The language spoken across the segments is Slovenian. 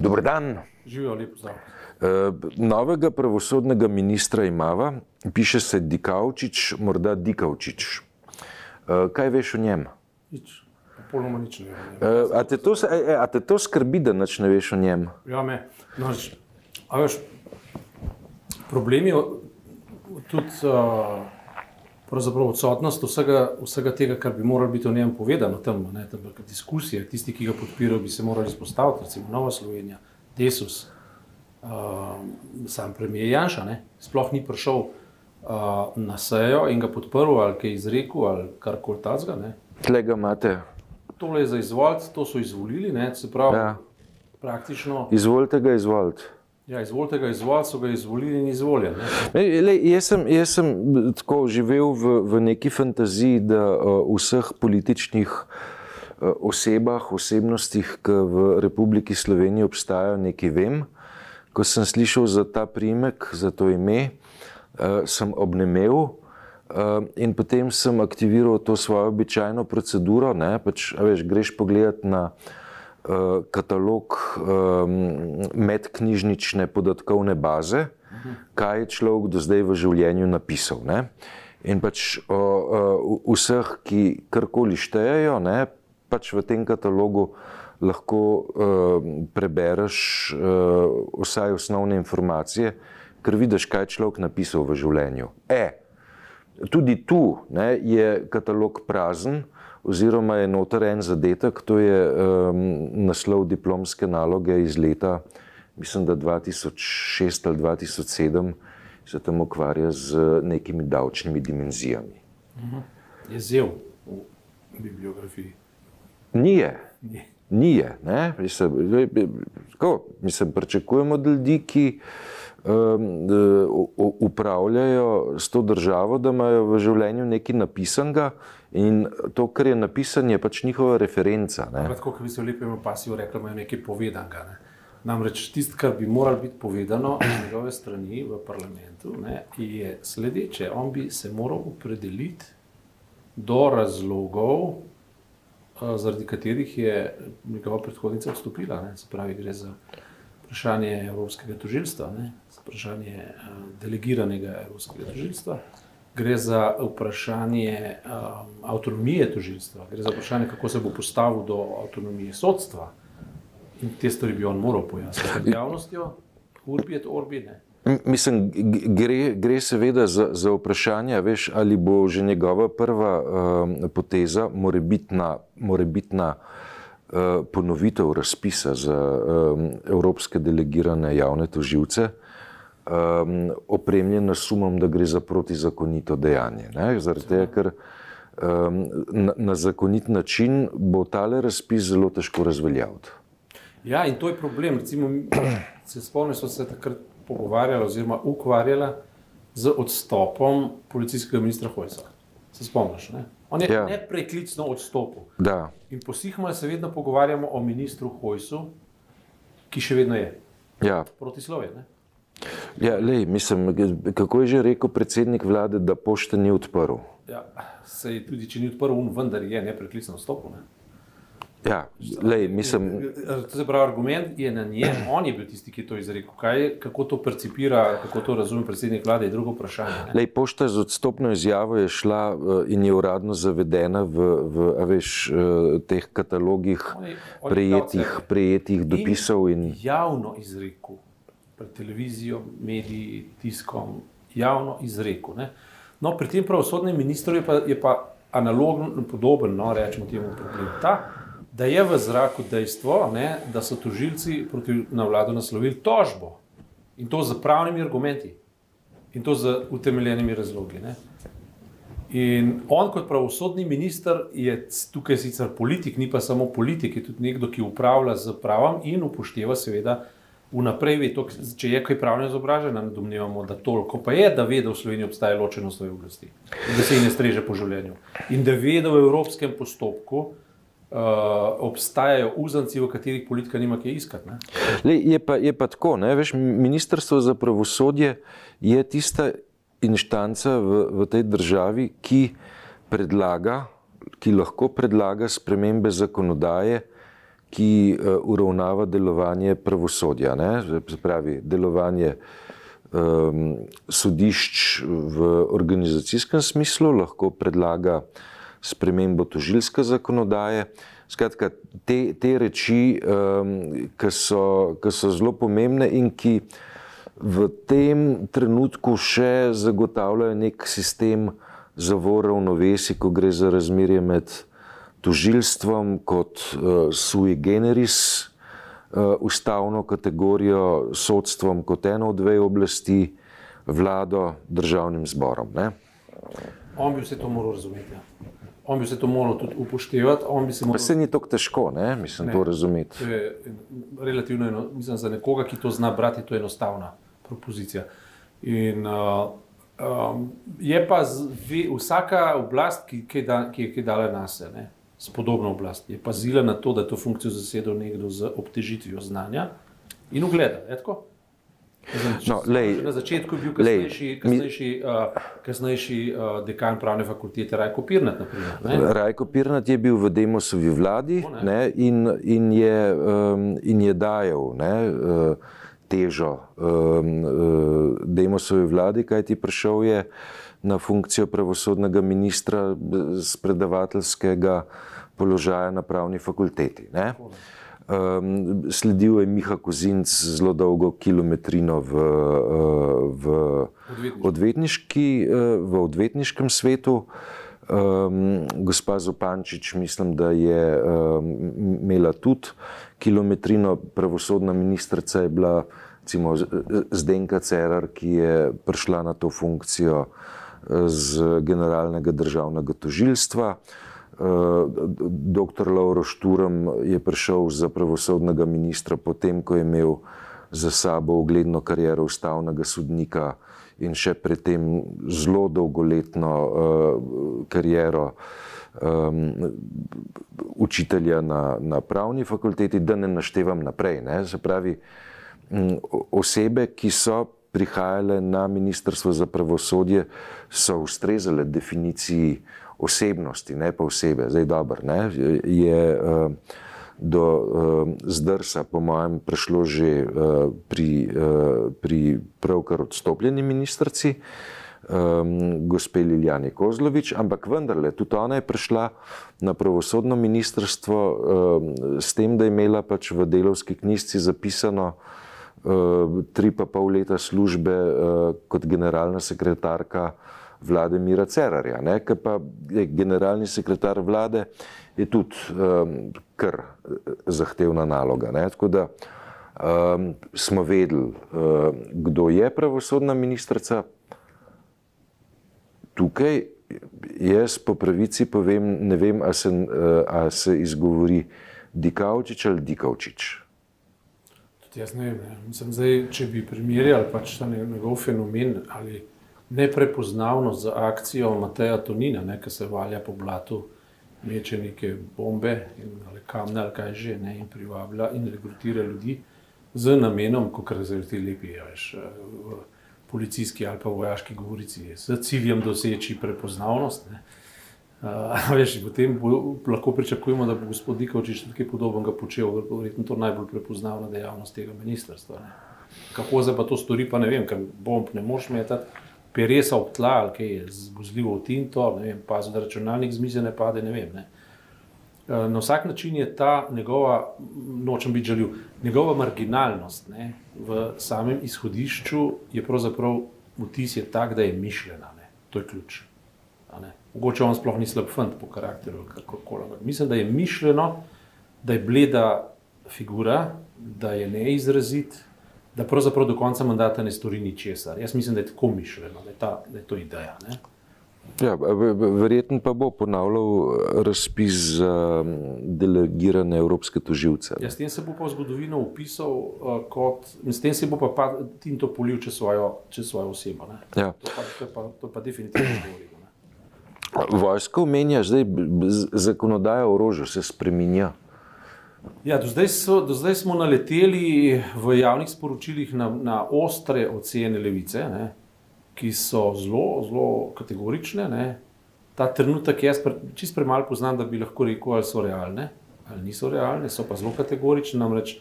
Dober dan. Živijo lepo zdrav. Uh, novega pravosodnega ministra imava, piše se Dikaučič, morda Dikaučič. Uh, kaj veš o njem? Nič, popolnoma nič ne vem. Uh, a, te to, a, te to skrbi, da nič ne veš o njem? Ja, me. No, a veš, problem je tudi uh, pravzaprav odsotnost vsega, vsega tega, kar bi moralo biti o njem povedano tam, ne, tam neka diskusija, tisti, ki ga podpirajo, bi se morali izpostaviti, recimo Nova Slovenija, Desus, uh, sam premijer Janša, ne, sploh ni prišel uh, na sejo in ga podprl ali kaj izrekel ali karkoli tazga. Tle ga imate. Tole je za izvoliti, to so izvolili, ne, se pravi, ja. praktično. Izvolite ga, izvolite. Ja, izvolite ga izvoliti, so ga izvolili in izvoljeni. ne. Lej, jaz, sem, jaz sem tako živel v, v neki fantaziji, da uh, vseh političnih uh, osebah, osebnostih, ki v Republiki Sloveniji obstajajo, nekaj vem. Ko sem slišal za ta primek, za to ime, uh, sem obnemel. Uh, in potem sem aktiviral to svojo običajno proceduro. Ne, pač, veš, greš pogledat na uh, katalog um, medknjižnične podatkovne baze, kaj je človek do zdaj v življenju napisal. Ne? In pač o, o vseh, ki karkoli štejejo, ne, pač v tem katalogu lahko uh, prebereš uh, vsaj osnovne informacije, ker vidiš, kaj je človek napisal v življenju. E, Tudi tu ne, je katalog prazen, oziroma je noter en zadetek, to je um, naslov diplomske naloge iz leta, mislim, da 2006 ali 2007, se tam ukvarja z nekimi davčnimi dimenzijami. Je zel v bibliografiji. Nije, Ni. nije. ne, Mislim, tako, mislim, pričakujemo od ljudi, ki um, d- u- upravljajo s to državo, da imajo v življenju nekaj napisanega in to, kar je napisano, je pač njihova referenca. Tako, kot bi se v lepem pasiju rekli, imajo nekaj povedanega. Ne. Namreč tisto, kar bi moralo biti povedano z njegove strani v parlamentu, ne, je sledeče. On bi se moral opredeliti do razlogov, eh, zaradi katerih je njegova predhodnica odstopila. Ne. Se pravi, gre za vprašanje Evropskega tožilstva, ne, vprašanje eh, delegiranega Evropskega tožilstva. Gre za vprašanje um, avtonomije tožilstva, gre za vprašanje, kako se bo postavil do avtonomije sodstva. In te stvari bi on moral pojasniti pred javnostjo, urbi et orbi. Ne. Mislim, gre, gre seveda za, za vprašanje, veš, ali bo že njegova prva um, poteza morebitna, morebitna uh, ponovitev razpisa za um, evropske delegirane javne toživce, um, opremljena s sumom, da gre za protizakonito dejanje. ne. Zaradi tega, ker um, na, na zakonit način bo tale razpis zelo težko razveljaviti. Ja, in to je problem. Recimo, se spomnim, smo se takrat pogovarjali, oziroma ukvarjali z odstopom policijskega ministra Hojsa. Se spomniš? Ne? On je Ja. nepreklicno odstopil. Da. In posihmo se vedno pogovarjamo o ministru Hojsu, ki še vedno je Ja. proti Sloveniji. Ja, lej, mislim, kako je že rekel predsednik vlade, da pošte ni odprl. Ja, sej tudi če ni odprl, um, vendar je nepreklicno odstopil. Ne? Ja, lej, mislim, To se pravi, argument je na njem, on je bil tisti, ki je to izrekel. Kaj, kako to percipira, kako to razume predsednik vlade, je drugo vprašanje. ne. lej, pošta z odstopno izjavo je šla eh, in je uradno zavedena v, v veš, eh, teh katalogih Oni- oni prejetih, prejetih dopisov. In, javno izrekel, pred televizijo, mediji, tiskom, javno izrekel. Ne? No, pri tem pravosodnem ministru je pa, je pa analogno podoben, no, rečemo temu problem. Ta, da je v zraku dejstvo, ne, da so tožilci proti na vlado naslovili tožbo in to z pravnimi argumenti in to z utemeljenimi razlogi. Ne. In on, kot pravosodni minister, je tukaj sicer politik, ni pa samo politik, je tudi nekdo, ki upravlja z pravom in upošteva, seveda, vnaprej ve, to, če je kaj pravno izobražen, ne domnevamo, da toliko pa je, da ve, da v Sloveniji obstaja ločenost svoje oblasti, da se ji ne streže po življenju. In da ve, da v evropskem postopku uh, obstajajo uzanci, v katerih politika nima kaj iskati. lej, je, pa, je pa tako, ne, veš, ministrstvo za pravosodje je tista inštanca v, v tej državi, ki predlaga, ki lahko predlaga spremembe zakonodaje, ki uravnava delovanje pravosodja, ne? pravi delovanje um, sodišč v organizacijskem smislu, lahko predlaga spremembo tožilske zakonodaje. Skratka, te, te reči, um, ki so, ki so zelo pomembne in ki v tem trenutku še zagotavljajo nek sistem zavora v novesi, ko gre za razmerje med tožilstvom kot uh, sui generis uh, ustavno kategorijo, sodstvom kot eno od dveh oblasti, vlado, državnim zborom. Ne? On bi vse to moral razumeti. Ja. On bi se to moral tudi upoštevati. Moral... Pa se ni tako težko, ne? mislim, ne, to razumeti. To je relativno eno, mislim, za nekoga, ki to zna brati, to je enostavna propozicija. In, uh, um, je pa zve, vsaka oblast, ki, ki, da, ki je dala na sebe, s podobno oblast, je pazila na to, da je to funkcijo zasedel nekdo z obtežitvijo znanja in ugleda. No, lej, na začetku je bil kasnejši, lej, kasnejši, uh, kasnejši uh, dekan pravne fakultete Rajko Pirnat. Naprimer, Rajko Pirnat je bil v Demosovi vladi o, ne, in, in, je, um, in je dajal ne, uh, težo um, uh, Demosovi vladi, kaj ti prišel je na funkcijo pravosodnega ministra z predavateljskega položaja na pravni fakulteti. Ne. Um, sledil je Miha Kozinc zelo dolgo kilometrino v, v, odvetniški, v odvetniškem svetu. Um, gospa Zopančič, mislim, da je um, imela tudi kilometrino, pravosodna ministrica je bila recimo, Zdenka Cerar, ki je prišla na to funkcijo z generalnega državnega tožilstva. Dr. Lauro Šturm je prišel za pravosodnega ministra, potem ko je imel za sabo ugledno kariero ustavnega sodnika in še predtem zelo dolgoletno uh, kariero um, učitelja na, na pravni fakulteti, da ne naštevam naprej. Ne? Se pravi, osebe, ki so prihajale na Ministrstvo za pravosodje, so ustrezale definiciji osebnosti, ne pa osebe. Zdaj, dobro, ne, je uh, do uh, zdrsa, po mojem, prišlo že uh, pri, pri pravkar odstopljeni ministrci, um, gospe Liljani Kozlovič, ampak vendarle, tudi ona je prišla na pravosodno ministrstvo s tem, da je imela pač v delovski knjižci zapisano uh, tri pa pol leta službe uh, kot generalna sekretarka vlade Mira Cerarja, ne, ki pa je generalni sekretar vlade, je tudi um, kar eh, zahtevna naloga. Ne, tako da um, smo vedeli, um, kdo je pravosodna ministrica. Tukaj jaz po pravici povem, ne vem, a se, a se izgovori Dikaučič ali Dikaučič. Jaz ne vem, ne. Mislim, zdaj, če bi primerjali pač ta njegov fenomen ali neprepoznavnost za akcijo Mateja Tonina, ne, ki se valja po blatu, meče neke bombe in, ali kamne ali kaj že ne, in privablja in rekrutira ljudi z namenom, kot se ti lepi, veš, v policijski ali pa vojaški govorici, s ciljem doseči prepoznavnost. Ne. Uh, potem bo, lahko pričakujemo, da bo gospod Dikovčič nekaj podobnega počel, verjetno to najbolj prepoznavna dejavnost tega ministrstva. Ne. Kako se pa to stori, pa ne vem, ker bomb ne moš metati peresa ob tla, ali kaj je zgozljivo v tinto, ne vem, pa za računalnik z mize ne pade, ne vem. Ne. Na vsak način je ta njegova, nočem biti žaljiv, njegova marginalnost ne, v samem izhodišču je pravzaprav vtis je tak, da je mišljena. Ne. To je ključ. Mogoče on sploh ni slab fant po karakteru, kako koli. Mislim, da je mišljeno, da je bleda figura, da je neizrazit, da pravzaprav do konca mandata ne stori ničesar. Jaz mislim, da je tako mišljeno, da je, ta, da je to ideja. Ne? Ja, verjetno pa bo ponavljal razpis za delegirane evropske toživce. Ja, s tem se bo pa v zgodovino upisal, uh, kot, s tem se bo pa, pa Tinto polil čez svojo, čez svojo osebo. Ja. To, pa, to, pa, to pa definitivno govori. Vojska omenja, zdaj zakonodaja o orožju se spreminja. Ja, do, zdaj so, do zdaj smo naleteli v javnih sporočilih na, na ostre ocene levice, ne, ki so zelo, zelo kategorične. Ne. Ta trenutek jaz čist premalo poznam, da bi lahko rekel, ali so realne ali niso realne, so pa zelo kategorične. Namreč,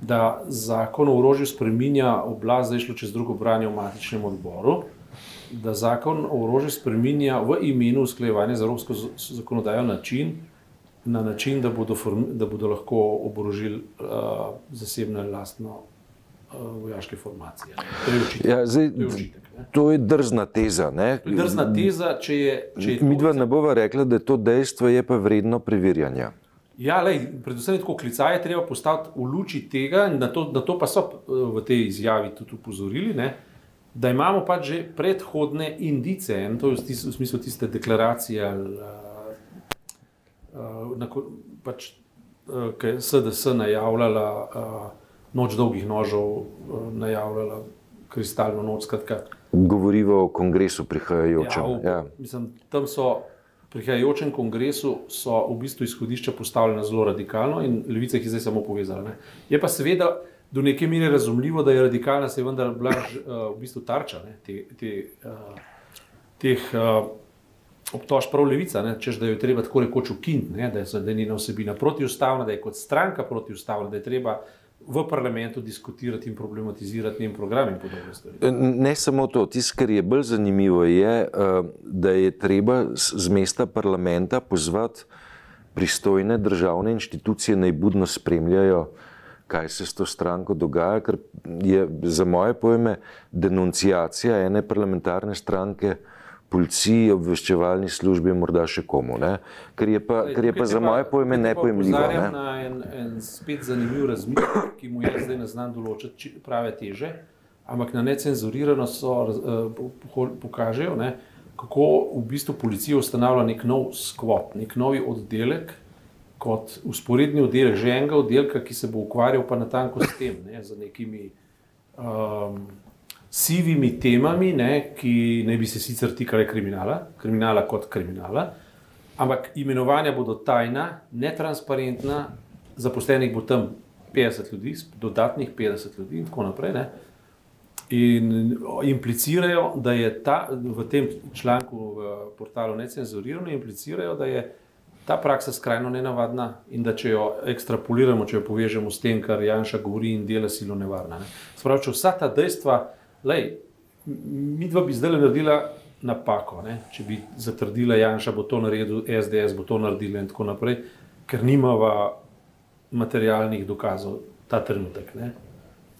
da zakon o orožju spreminja oblast, zdaj šlo čez drugo branje v matičnem odboru, da zakon o orožju spreminja v imenu usklajevanja z evropsko zakonodajo način, na način, da bodo, form, da bodo lahko oborožili uh, zasebne lastno uh, vojaške formacije. To je očitek. Ja, zdaj, To je očitek, ne. to je drzna teza. Ne? To je drzna teza, če je. Če je Mi dva ne bova rekla, da je to dejstvo, je pa vredno preverjanja. Ja, lej, predvsem je tako klicaje treba postaviti v luči tega, in na to, na to pa so eh, v tej izjavi tudi upozorili, ne, da imamo pač že predhodne indice, in to je v, tis, v smislu tiste deklaracije, ali, uh, na, pač, uh, ki je SDS najavljala uh, noč dolgih nožev, uh, najavljala kristalno noč. Skratka, Govoriva o kongresu prihajajočem. Ja, v, Ja. Mislim, tam so prihajajočem kongresu so v bistvu izhodišča postavljena zelo radikalno in levica jih je zdaj samo povezala. Ne. Je pa seveda do neke mere razumljivo, da je radikalna se je vendar bila uh, v bistvu tarča ne, te, te, uh, teh uh, obtožb prav levica, ne, češ da jo je treba tako rekoč ukiniti, da, je, da je njena vsebina protiustavna, da je kot stranka protiustavna, da je treba v parlamentu diskutirati in problematizirati njen program in podobne stvari. Ne samo to, tisto, kar je bolj zanimivo, je, da je treba z mesta parlamenta pozvati pristojne državne inštitucije naj budno spremljajo, kaj se s to stranko dogaja, ker je za moje pojme denunciacija ene parlamentarne stranke. Policiji, obveščevalni službi, morda še komu. Ne? Ker je pa, ker je pa za moje pojme nepojemljivo. Opozarjam Ne? na en, en spet zanimiv razmislek, ki mu jaz zdaj ne znam določiti či- prave teže, ampak na necenzurirano so, raz- eh, po- po- pokažejo, ne, kako v bistvu policija ustanavlja nek nov skvot, nek novi oddelek, kot usporedni oddelek, že enega oddelka, ki se bo ukvarjal pa natanko s tem, ne, z nekimi um, sivimi temami, ne, ki naj bi se sicer tikale kriminala, kriminala kot kriminala, ampak imenovanja bodo tajna, netransparentna, zaposlenih bo tam 50 ljudi, dodatnih 50 ljudi in tako naprej. Ne. Implicirajo, da je ta v tem članku v portalu necenzurirano, implicirajo, da je ta praksa skrajno nenavadna in da če jo ekstrapoliramo, če jo povežemo s tem, kar Janša govori in dela silo nevarna. Ne. Sprav, če vsa ta dejstva, lej, mi dva bi zdaj naredila napako, ne. če bi zatrdila Janša, bo to naredil, SDS bo to naredila in tako naprej, ker nimava materialnih dokazov ta trenutek. Ne.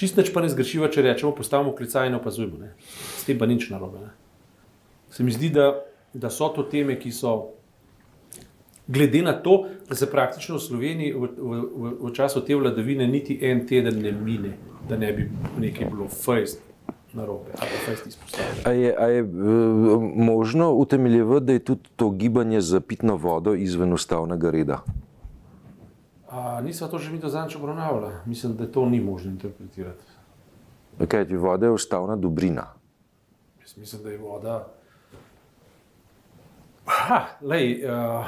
Čist nič pa ne zgrešiva, če rečemo, postavimo klicaj in opazujemo. Ne. S tem pa nič narobe. Ne. Se mi zdi, da, da so to teme, ki so, glede na to, da se praktično v Sloveniji v, v, v, v času te vladavine niti en teden ne mine, da ne bi nekaj bilo fejst narobe ali fejst izpostavljeno. A je, a je eh, možno utemeljevati, da je tudi to gibanje za pitno vodo izven ustavnega reda? A, nisva to že mi do zadnjič obravnavala. Mislim, da to ni možno interpretirati. Kaj ti voda je ustavna dobrina? Jaz mislim, da je voda. Ha, lej, uh,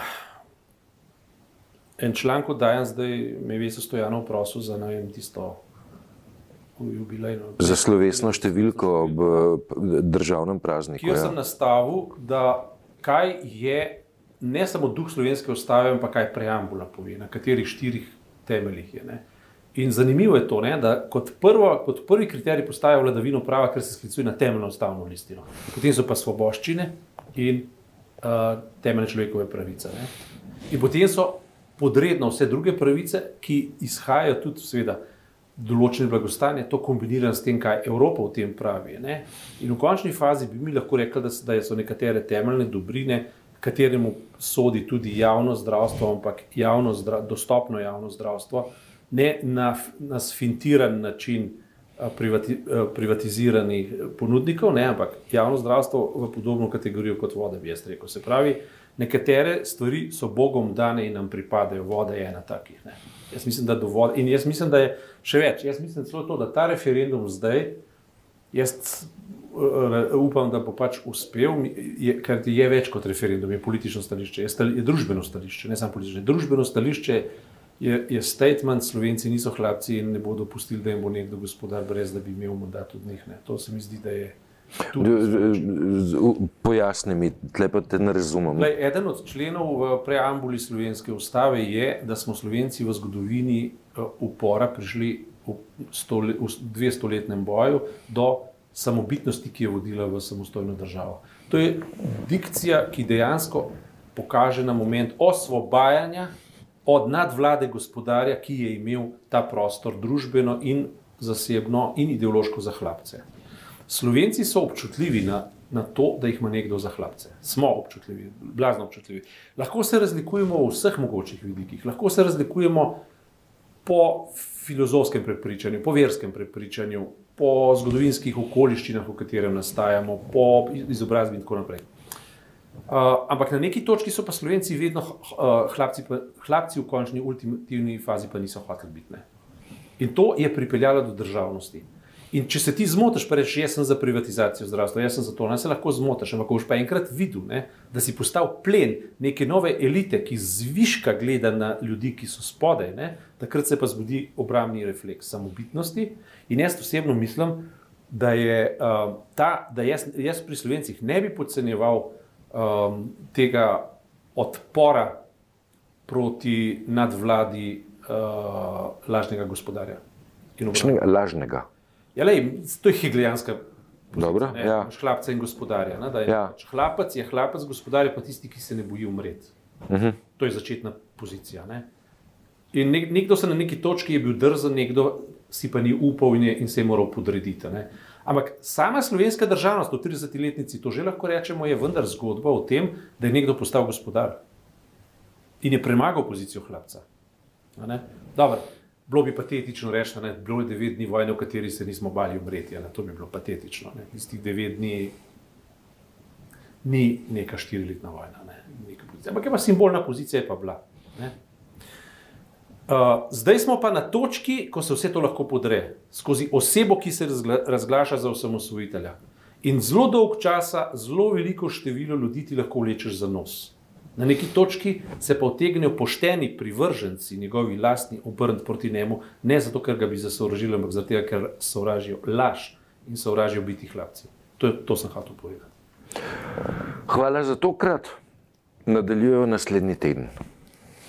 en članek dajem zdaj, me Veso Stojano prosil za ne vem tisto jubilejno. Za slovesno številko ob državnem prazniku. Kjer Ja. sem nastavil, da kaj je ne samo duh slovenske ustave, ampak kaj preambula pove, na katerih štirih temeljih je. Ne. In zanimivo je to, ne, da kot, prvo, kot prvi kriterij postaja vladavino prava, ker se sklicuje na temeljno ustavno listino. Potem so pa svoboščine in uh, temeljne človekove pravice. Ne. In potem so podredno vse druge pravice, ki izhajajo tudi, seveda, določene blagostanje, to kombinirano s tem, kaj Evropa v tem pravi. Ne? In v končni fazi bi mi lahko rekli, da, da so nekatere temeljne dobrine, kateremu sodi tudi javno zdravstvo, ampak javno zdra, dostopno javno zdravstvo, ne na, na sfintiran način a, privati, a, privatiziranih ponudnikov, ne, ampak javno zdravstvo v podobno kategorijo kot voda, bi jaz rekel. Se pravi, nekatere stvari so Bogom dane in nam pripadajo, voda je ena takih. Ne. Jaz mislim, da do vode. In jaz mislim, da je še več. Jaz mislim celo to, da ta referendum zdaj, jaz eh, upam, da bo pač uspel, je, ker je več kot referendum, je politično stališče, je, stali, je družbeno stališče, ne samo politično. Družbeno stališče je, je statement, slovenci niso hlapci in ne bodo pustili, da jim bo nekdo gospodar, brez da bi imel mandat od njih. Ne. To se mi zdi, da je Pojasni mi, tle pa te ne razumem. Lej, eden od členov v preambuli slovenske ustave je, da smo Slovenci v zgodovini eh, upora prišli v, stole, v dvestoletnem boju do samobitnosti, ki je vodila v samostojno državo. To je dikcija, ki dejansko pokaže na moment osvobajanja od nadvlade gospodarja, ki je imel ta prostor družbeno in zasebno in ideološko za hlapce. Slovenci so občutljivi na, na to, da jih ima nekdo za hlapce. Smo občutljivi, blazno občutljivi. Lahko se razlikujemo v vseh mogočih vidikih, lahko se razlikujemo po filozofskem prepričanju, po verskem prepričanju, po zgodovinskih okoliščinah, v katerem nastajamo, po izobrazbi in tako naprej. Uh, ampak na neki točki so pa Slovenci vedno uh, hlapci, pa, hlapci, v končni, ultimativni fazi pa niso hoteli biti. Ne? In to je pripeljalo do državnosti. In če se ti zmotiš, pa rečeš, jaz sem za privatizacijo zdravstva, jaz sem za to, ne se lahko zmotiš, ampak boš pa enkrat videl, ne, da si postal plen neke nove elite, ki zviška gleda na ljudi, ki so spodaj, ne, takrat se pa zbudi obramni refleks samobitnosti. In jaz osebno mislim, da je uh, ta, da jaz, jaz pri slovencih ne bi podcenjeval um, tega odpora proti nadvladi uh, lažnega gospodarja. Lažnega. Ja, lej, to je hegelijanska Dobro, ja. hlapca in gospodarja. Ne, je, ja. Hlapec je hlapec, gospodar je pa tisti, ki se ne boji umreti. Uh mhm. -huh. To je začetna pozicija. Ne. In nek, nekdo se na neki točki je bil drzen, nekdo si pa ni upal in, je, in se je moral podrediti. Ne. Ampak sama slovenska državnost v 30-letnici, to že lahko rečemo, je vendar zgodba o tem, da je nekdo postal gospodar in je premagal pozicijo hlapca. Dobro, Bilo bi patetično reči, da je bilo devet dni vojne, v kateri se nismo bali umreti. Ne? To bi bilo patetično. Ne? Tistih devet dni ni neka štiriletna vojna. Ne? Ampak je pa simbolna pozicija, je pa bila. Ne? Uh, zdaj smo pa na točki, ko se vse to lahko podre, skozi osebo, ki se razgla razglaša za osamosvojitelja. In zelo dolg čas, zelo veliko število ljudi ti lahko vlečeš za nos. Na neki točki se pa otegnejo pošteni privrženci, njegovi lastni, obrniti proti njemu, ne zato, ker ga bi zasovražili, ampak zato, ker sovražijo laž in sovražijo biti hlapci. To, to sem hotel povedati. Hvala za tokrat. Nadaljujejo naslednji teden.